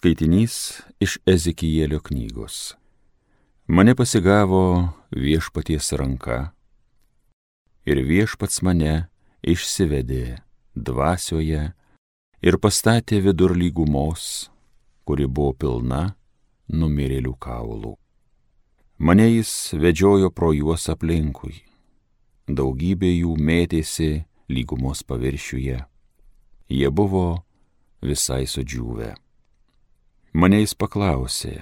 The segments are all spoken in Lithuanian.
Skaitinys iš Ezekijėlio knygos. Mane pasigavo viešpaties ranka ir viešpats mane išsivedė dvasioje ir pastatė vidur lygumos, kuri buvo pilna numirėlių kaulų. Mane jis vedžiojo pro juos aplinkui. Daugybė jų mėtėsi lygumos paviršiuje. Jie buvo visai sudžiūvę. Mane jis paklausė,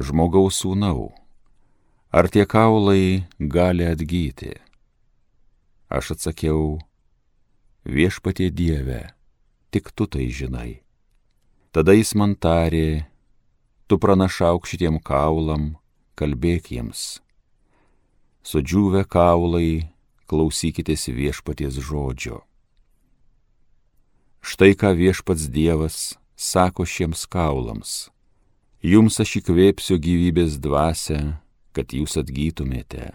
žmogaus sūnau, ar tie kaulai gali atgyti? Aš atsakiau, viešpatie Dieve, tik tu tai žinai. Tada jis man tarė, tu pranašauk šitiem kaulam, kalbėk jiems. Sudžiūvę kaulai, klausykitės viešpaties žodžio. Štai ką viešpats Dievas sako šiems kaulams. Jums aš įkvėpsiu gyvybės dvasę, kad jūs atgytumėte.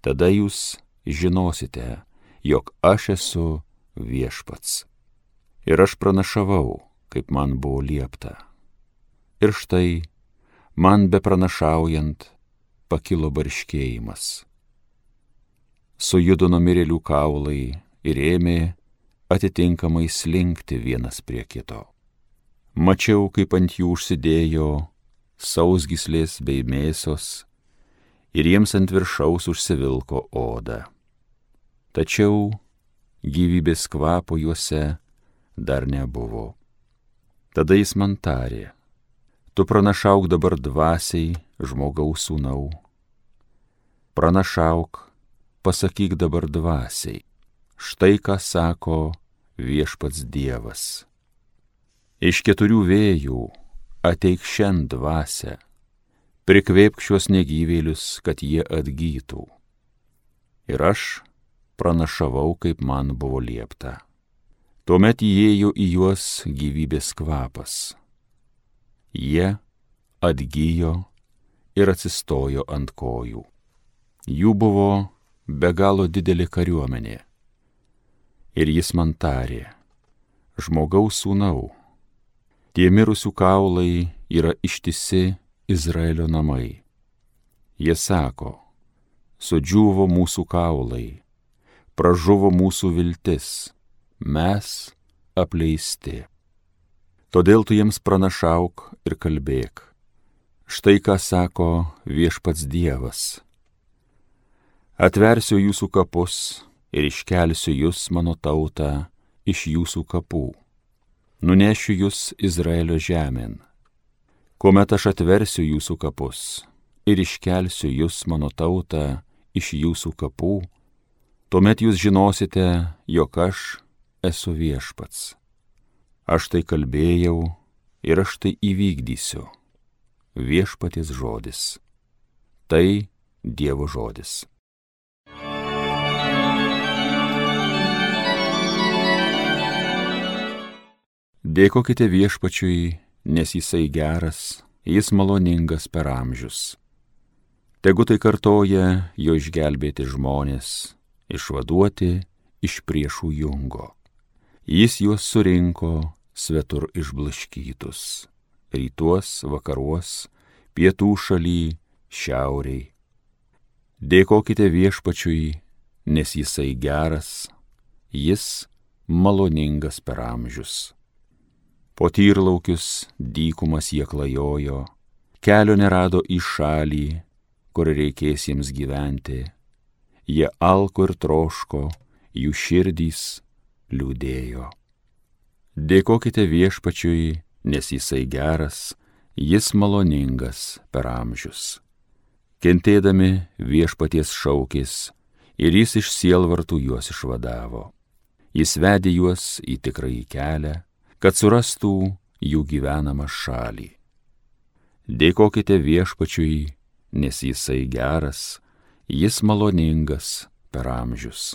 Tada jūs žinosite, jog aš esu viešpats. Ir aš pranašavau, kaip man buvo liepta. Ir štai, man be pranašaujant, pakilo barškėjimas. Sujudo numirėlių kaulai ir ėmė atitinkamai slinkti vienas prie kito. Mačiau, kaip ant jų užsidėjo sausgislės bei mėsos ir jiems ant viršaus užsivilko oda. Tačiau gyvybės kvapo juose dar nebuvo. Tada jis man tarė, tu pranašauk dabar dvasiai žmogaus sūnau. Pranašauk, pasakyk dabar dvasiai, štai ką sako viešpats Dievas Iš keturių vėjų ateik šiandien dvasę, prikvėpk šios negyvėlius, kad jie atgytų. Ir aš pranašavau, kaip man buvo liepta. Tuomet įėjo į juos gyvybės kvapas. Jie atgyjo ir atsistojo ant kojų. Jų buvo be galo didelė kariuomenė. Ir jis man tarė, žmogaus sūnau, Tie mirusių kaulai yra ištisi Izraelio namai. Jie sako, sudžiuvo mūsų kaulai, pražuvo mūsų viltis, mes apleisti. Todėl tu jiems pranašauk ir kalbėk. Štai ką sako viešpats Dievas. Atversiu jūsų kapus ir iškelsiu jūs, mano tautą, iš jūsų kapų nunešiu jūs Izraelio žemėn. Kuomet aš atversiu jūsų kapus ir iškelsiu jūs mano tautą iš jūsų kapų, tuomet jūs žinosite, jog aš esu viešpats. Aš tai kalbėjau ir aš tai įvykdysiu. Viešpaties žodis. Tai Dievo žodis. Dėkokite viešpačiui, nes jisai geras, jis maloningas per amžius. Tegu tai kartoja jo išgelbėti žmonės, išvaduoti iš priešų jungo. Jis juos surinko svetur išblaškytus - rytuos, vakaruos, pietų šaly, šiauriai. Dėkokite viešpačiui, nes jisai geras, jis maloningas per amžius. Po tyrlaukius dykumas jie klajojo, kelio nerado į šalį, kur reikės jiems gyventi. Jie alko ir troško, jų širdys liūdėjo. Dėkokite viešpačiui, nes jisai geras, jis maloningas per amžius. Kentėdami viešpaties šaukės ir jis iš sielvartų juos išvadavo. Jis vedė juos į tikrąjį kelią kad surastų jų gyvenamą šalį. Dėkokite viešpačiui, nes jisai geras, jis maloningas per amžius.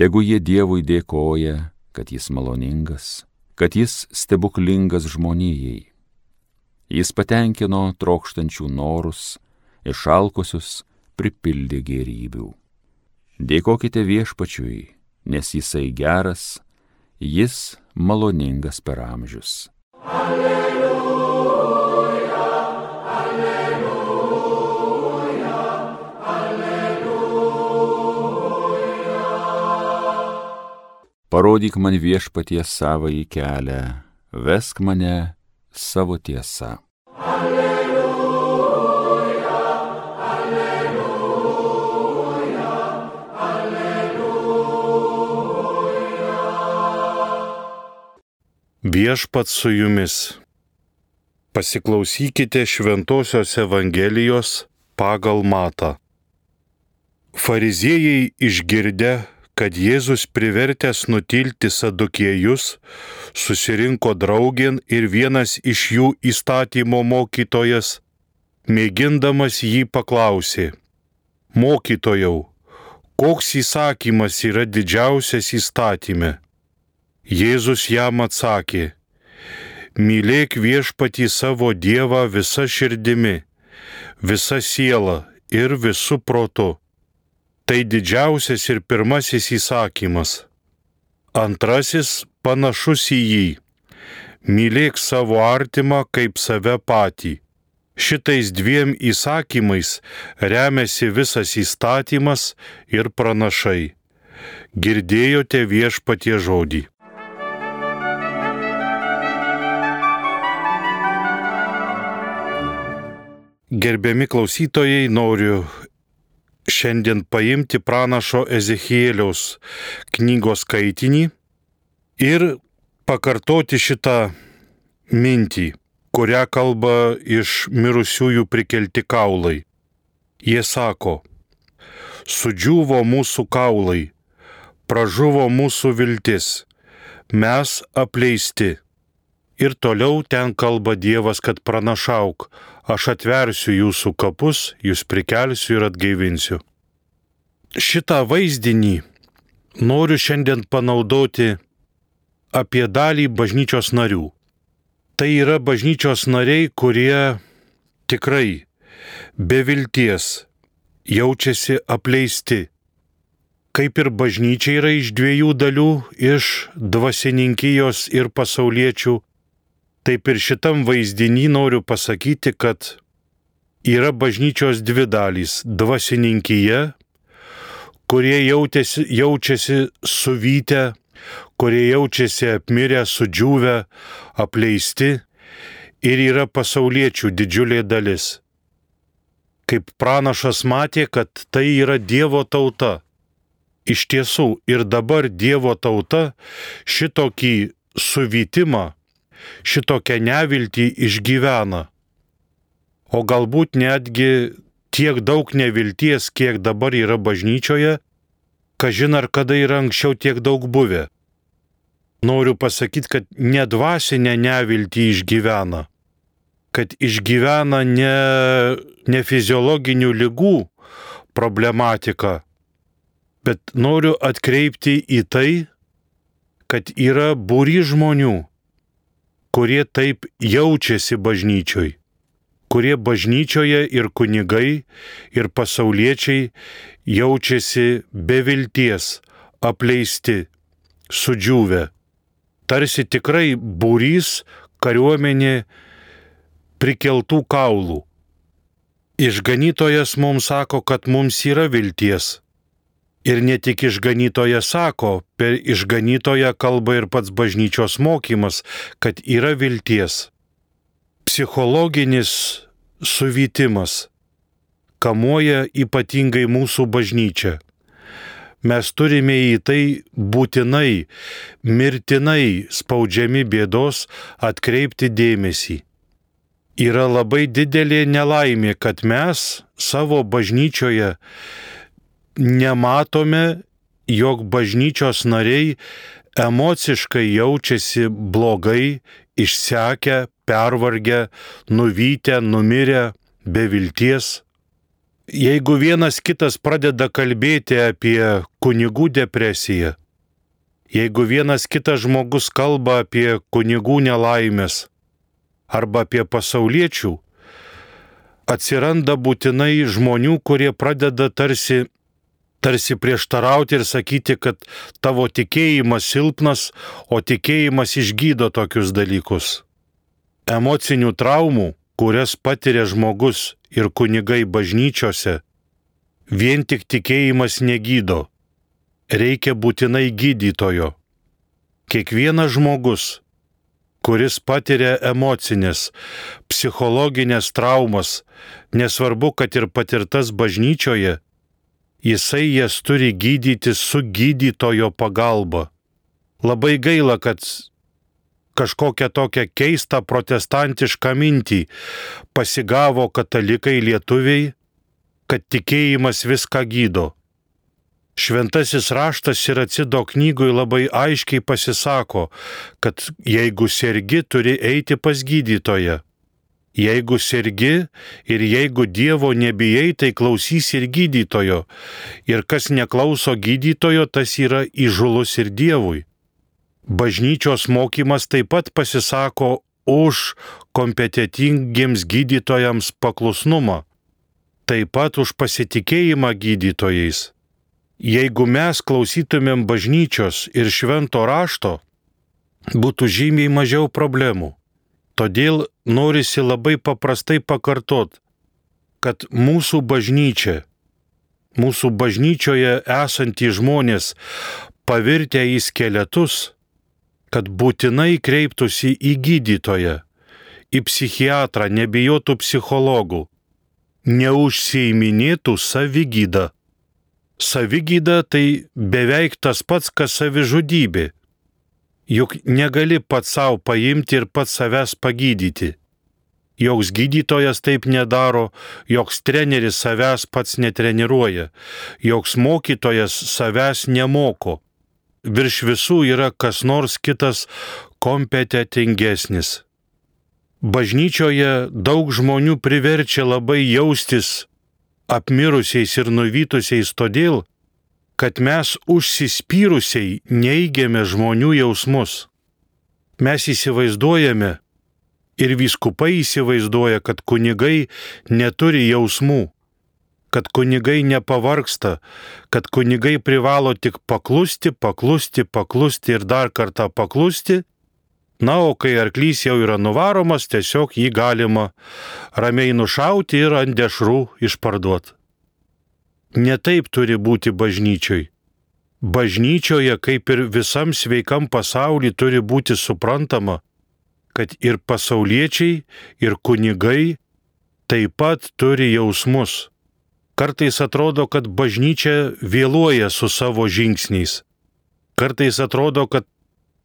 Tegu jie Dievui dėkoja, kad jis maloningas, kad jis stebuklingas žmonijai. Jis patenkino trokštančių norus, išalkusius pripildė gerybių. Dėkokite viešpačiui, nes jisai geras, jis maloningas per amžius. Alleluja, alleluja, alleluja. Parodyk man viešpaties savąjį kelią, vesk mane savo tiesą. Alleluja. Viešpat su jumis. Pasiklausykite Šventojios Evangelijos pagal Matą. Fariziejai išgirdę, kad Jėzus privertęs nutilti sadukiejus, susirinko draugin ir vienas iš jų įstatymo mokytojas, mėgindamas jį paklausė, Mokytojau, koks įsakymas yra didžiausias įstatymė? Jėzus jam atsakė, Mylėk viešpatį savo Dievą visa širdimi, visa siela ir visų protu Tai didžiausias ir pirmasis įsakymas. Antrasis panašus į jį. Mylėk savo artimą kaip save patį. Šitais dviem įsakymais remiasi visas įstatymas ir pranašai. Girdėjote viešpatie žodį. Gerbiami klausytojai, noriu šiandien paimti pranašo Ezechieliaus knygos skaitinį ir pakartoti šitą mintį, kurią kalba iš mirusiųjų prikelti kaulai. Jie sako, sudžiuvo mūsų kaulai, pražuvo mūsų viltis, mes apleisti. Ir toliau ten kalba Dievas, kad pranašauk, aš atversiu jūsų kapus, jūs prikelsiu ir atgaivinsiu. Šitą vaizdinį noriu šiandien panaudoti apie dalį bažnyčios narių. Tai yra bažnyčios nariai, kurie tikrai be vilties jaučiasi apleisti. Kaip ir bažnyčia yra iš dviejų dalių - iš dvasininkijos ir pasauliečių Taip ir šitam vaizdinį noriu pasakyti, kad yra bažnyčios dvi dalys - dvasininkyje, kurie jautėsi, jaučiasi suvytę, kurie jaučiasi apmirę, sudžiūvę, apleisti ir yra pasauliečių didžiulė dalis. Kaip pranašas matė, kad tai yra Dievo tauta. Iš tiesų ir dabar Dievo tauta šitokį suvytimą šitokią neviltį išgyvena. O galbūt netgi tiek daug nevilties, kiek dabar yra bažnyčioje, kažin ar kada yra anksčiau tiek daug buvę. Noriu pasakyti, kad nedvasinę neviltį išgyvena, kad išgyvena ne, ne fiziologinių lygų problematiką, bet noriu atkreipti į tai, kad yra būry žmonių, kurie taip jaučiasi bažnyčioj, kurie bažnyčioje ir kunigai, ir pasauliečiai jaučiasi be vilties, apleisti, sudžiūvę. Tarsi tikrai būrys kariuomenė prikeltų kaulų. Išganytojas mums sako, kad mums yra vilties Ir ne tik išganytoje sako, per išganytoje kalba ir pats bažnyčios mokymas, kad yra vilties. Psichologinis suvytimas kamuoja ypatingai mūsų bažnyčią. Mes turime į tai būtinai, mirtinai spaudžiami bėdos atkreipti dėmesį. Yra labai didelė nelaimė, kad mes savo bažnyčioje nematome, jog bažnyčios nariai emociškai jaučiasi blogai, išsekę, pervargę, nuvykę, numirę, be vilties. Jeigu vienas kitas pradeda kalbėti apie kunigų depresiją, jeigu vienas kitas žmogus kalba apie kunigų nelaimės arba apie pasauliečių, atsiranda būtinai žmonių, kurie pradeda tarsi tarsi prieštarauti ir sakyti, kad tavo tikėjimas silpnas, o tikėjimas išgydo tokius dalykus. Emocinių traumų, kurias patiria žmogus ir kunigai bažnyčiose, vien tik tikėjimas negydo. Reikia būtinai gydytojo. Kiekvienas žmogus, kuris patiria emocinės, psichologinės traumas, nesvarbu, kad ir patirtas bažnyčioje, jisai jas turi gydyti su gydytojo pagalba. Labai gaila, kad kažkokią tokią keistą protestantišką mintį pasigavo katalikai lietuviai, kad tikėjimas viską gydo. Šventasis raštas ir atsido knygui labai aiškiai pasisako, kad jeigu sergi, turi eiti pas gydytoją. Jeigu sergi ir jeigu Dievo nebijai, tai klausys ir gydytojo. Ir kas neklauso gydytojo, tas yra įžulus ir Dievui. Bažnyčios mokymas taip pat pasisako už kompetitingiems gydytojams paklusnumą, taip pat už pasitikėjimą gydytojais. Jeigu mes klausytumėm bažnyčios ir švento rašto, būtų žymiai mažiau problemų. Todėl norisi labai paprastai pakartot, kad mūsų bažnyčia, mūsų bažnyčioje esantys žmonės pavirtę į skeletus, kad būtinai kreiptųsi į gydytoją, į psichiatrą, nebijotų psichologų, neužsieiminėtų savigydą savigyda tai beveik tas pats, kas savižudybė. Juk negali pats savo paimti ir pats savęs pagydyti. Joks gydytojas taip nedaro, joks treneris savęs pats netreniruoja, joks mokytojas savęs nemoko. Virš visų yra kas nors kitas kompetitingesnis. Bažnyčioje daug žmonių priverčia labai jaustis apmirusiais ir nuvytusiais todėl, kad mes užsispyrusiai neigiame žmonių jausmus. Mes įsivaizduojame ir vyskupai įsivaizduoja, kad kunigai neturi jausmų, kad kunigai nepavarksta, kad kunigai privalo tik paklusti, paklusti, paklusti ir dar kartą paklusti Na, o kai arklys jau yra nuvaromas, tiesiog jį galima ramiai nušauti ir ant dešrų išparduoti. Netaip turi būti bažnyčioj. Bažnyčioje, kaip ir visam sveikam pasauliu, turi būti suprantama, kad ir pasauliečiai, ir kunigai taip pat turi jausmus. Kartais atrodo, kad bažnyčia vėluoja su savo žingsniais. Kartais atrodo, kad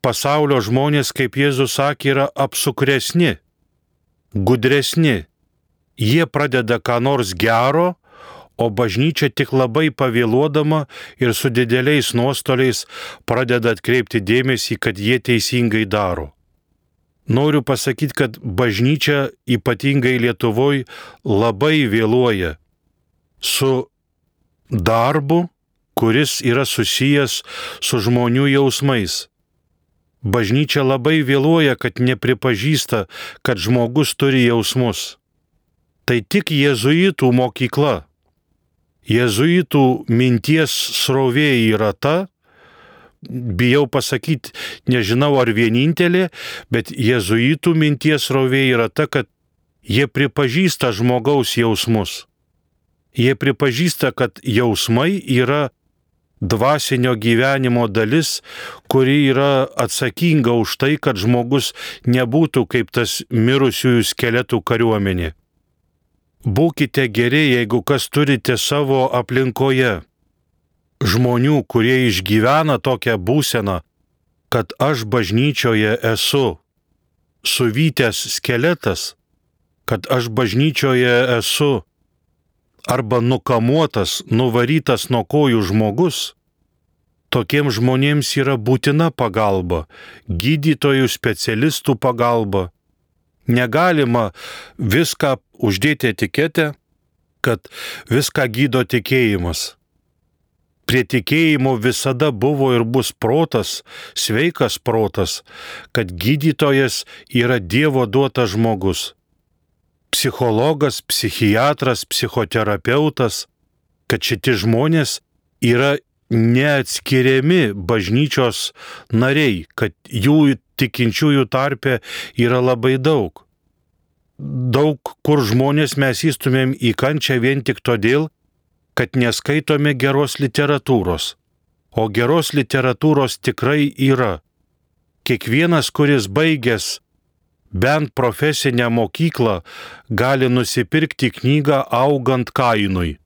pasaulio žmonės, kaip Jėzus sakė, yra apsukresni, gudresni. Jie pradeda ką nors gero, o bažnyčia tik labai pavėluodama ir su dideliais nuostoliais pradeda atkreipti dėmesį, kad jie teisingai daro. Noriu pasakyti, kad bažnyčia ypatingai Lietuvoje labai vėluoja su darbu, kuris yra susijęs su žmonių jausmais. Bažnyčia labai vėluoja, kad nepripažįsta, kad žmogus turi jausmus. Tai tik jėzuitų mokykla. Jėzuitų minties srovė yra ta, bijau pasakyti, nežinau ar vienintelė, bet jėzuitų minties srovė yra ta, kad jie pripažįsta žmogaus jausmus. Jie pripažįsta, kad jausmai yra dvasinio gyvenimo dalis, kuri yra atsakinga už tai, kad žmogus nebūtų kaip tas mirusiųjų skeletų kariuomenė. Būkite geri, jeigu kas turite savo aplinkoje. Žmonių, kurie išgyvena tokią būseną, kad aš bažnyčioje esu suvytęs skeletas, kad aš bažnyčioje esu arba nukamuotas, nuvarytas nuo kojų žmogus, tokiems žmonėms yra būtina pagalba, gydytojų specialistų pagalba. Negalima viską uždėti etiketę, kad viską gydo tikėjimas. Prie tikėjimo visada buvo ir bus protas, sveikas protas, kad gydytojas yra Dievo duotas žmogus psichologas, psichiatras, psichoterapeutas, kad šitie žmonės yra neatskiriami bažnyčios nariai, kad jų tikinčiųjų tarpe yra labai daug. Daug kur žmonės mes įstumėm į kančią vien tik todėl, kad neskaitome geros literatūros. O geros literatūros tikrai yra. kiekvienas, kuris baigęs bent profesinę mokyklą, gali nusipirkti knygą augant kainui.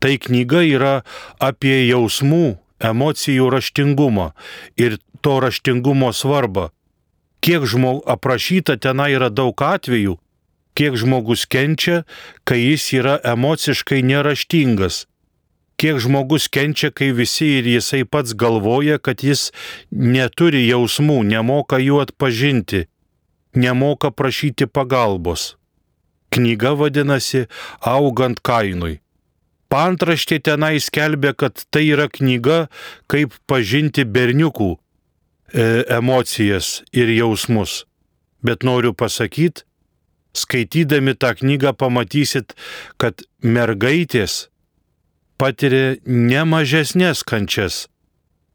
Tai knyga yra apie jausmų, emocijų raštingumą ir to raštingumo svarbą. Kiek žmogų aprašyta tenai yra daug atvejų, kiek žmogus kenčia, kai jis yra emociškai neraštingas. Kiek žmogus kenčia, kai visi ir jisai pats galvoja, kad jis neturi jausmų, nemoka jų atpažinti, nemoka prašyti pagalbos. Knyga vadinasi Augant kainui. Pantraštė tenai skelbia, kad tai yra knyga, kaip pažinti berniukų e, emocijas ir jausmus. Bet noriu pasakyti, skaitydami tą knygą pamatysit, kad mergaitės patiria ne mažesnės kančias,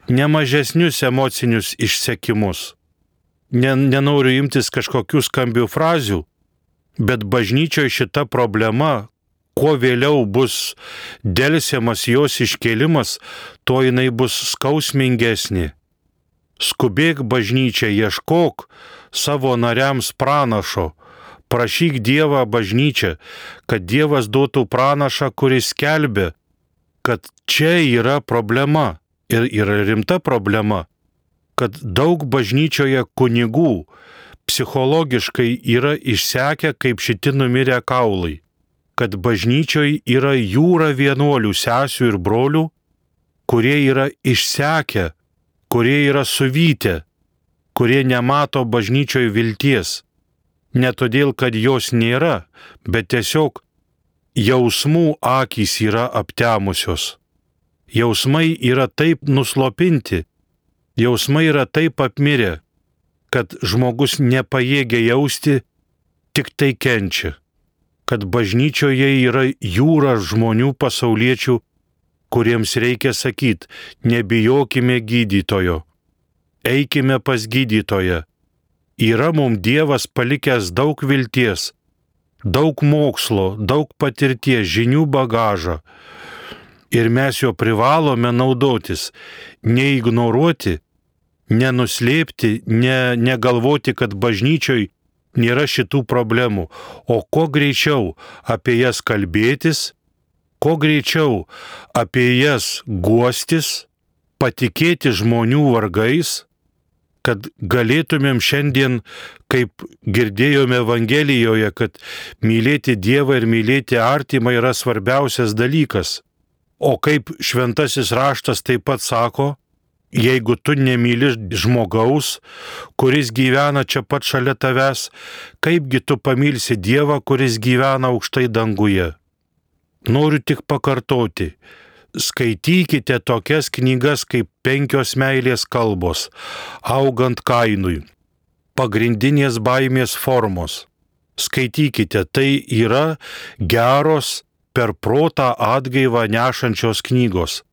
ne mažesnius emocinius išsekimus. Nenoriu imtis kažkokių skambių frazių, bet bažnyčioje šita problema, kuo vėliau bus dėlsiamas jos iškelimas, tuo jinai bus skausmingesnė. Skubėk bažnyčia, ieškok savo nariams pranašo, prašyk Dievą bažnyčią, kad Dievas duotų pranašą, kuris skelbia, kad čia yra problema ir yra rimta problema, kad daug bažnyčioje kunigų psichologiškai yra išsekę kaip šiti numirę kaulai kad bažnyčioj yra jūra vienuolių, sesių ir brolių, kurie yra išsekę, kurie yra suvykę, kurie nemato bažnyčioj vilties. Ne todėl, kad jos nėra, bet tiesiog jausmų akys yra aptemusios. Jausmai yra taip nuslopinti, jausmai yra taip apmirę, kad žmogus nepajėgia jausti, tik tai kenčia kad bažnyčioje yra jūra žmonių pasauliečių, kuriems reikia sakyti, nebijokime gydytojo, eikime pas gydytoją. Yra mums Dievas palikęs daug vilties, daug mokslo, daug patirties, žinių bagažą. Ir mes jo privalome naudotis, neignoruoti, nenuslėpti, ne, negalvoti, kad bažnyčioj nėra šitų problemų, o kuo greičiau apie jas kalbėtis, kuo greičiau apie jas guostis, patikėti žmonių vargais, kad galėtumėm šiandien, kaip girdėjome Evangelijoje, kad mylėti Dievą ir mylėti artimą yra svarbiausias dalykas. O kaip šventasis raštas taip pat sako, Jeigu tu nemyli žmogaus, kuris gyvena čia pat šalia tavęs, kaipgi tu pamilsi Dievą, kuris gyvena aukštai danguje? Noriu tik pakartoti, skaitykite tokias knygas kaip penkios meilės kalbos, augant kainui, pagrindinės baimės formos. Skaitykite, tai yra geros per protą atgaivą nešančios knygos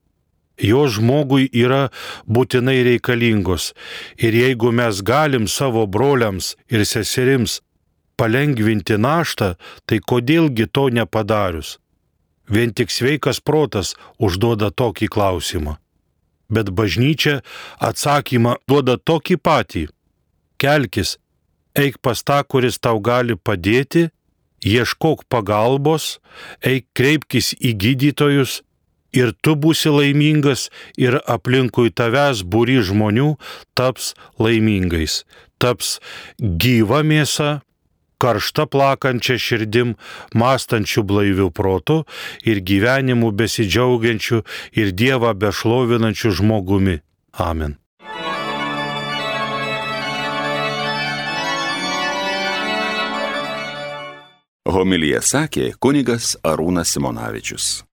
jos žmogui yra būtinai reikalingos. Ir jeigu mes galim savo broliams ir seserims palengvinti naštą, tai kodėlgi to nepadarius? Vien tik sveikas protas užduoda tokį klausimą. Bet bažnyčia atsakymą duoda tokį patį. Kelkis, eik pas tą, kuris tau gali padėti, ieškok pagalbos, eik kreipkis į gydytojus ir tu būsi laimingas ir aplinkui tavęs būry žmonių taps laimingais, taps gyva mėsa, karšta plakančia širdim, mąstančių blaivių protų ir gyvenimu besidžiaugiančių ir Dievą bešlovinančių žmogumi. Amen. Homilyje sakė kunigas Arūnas Simonavičius.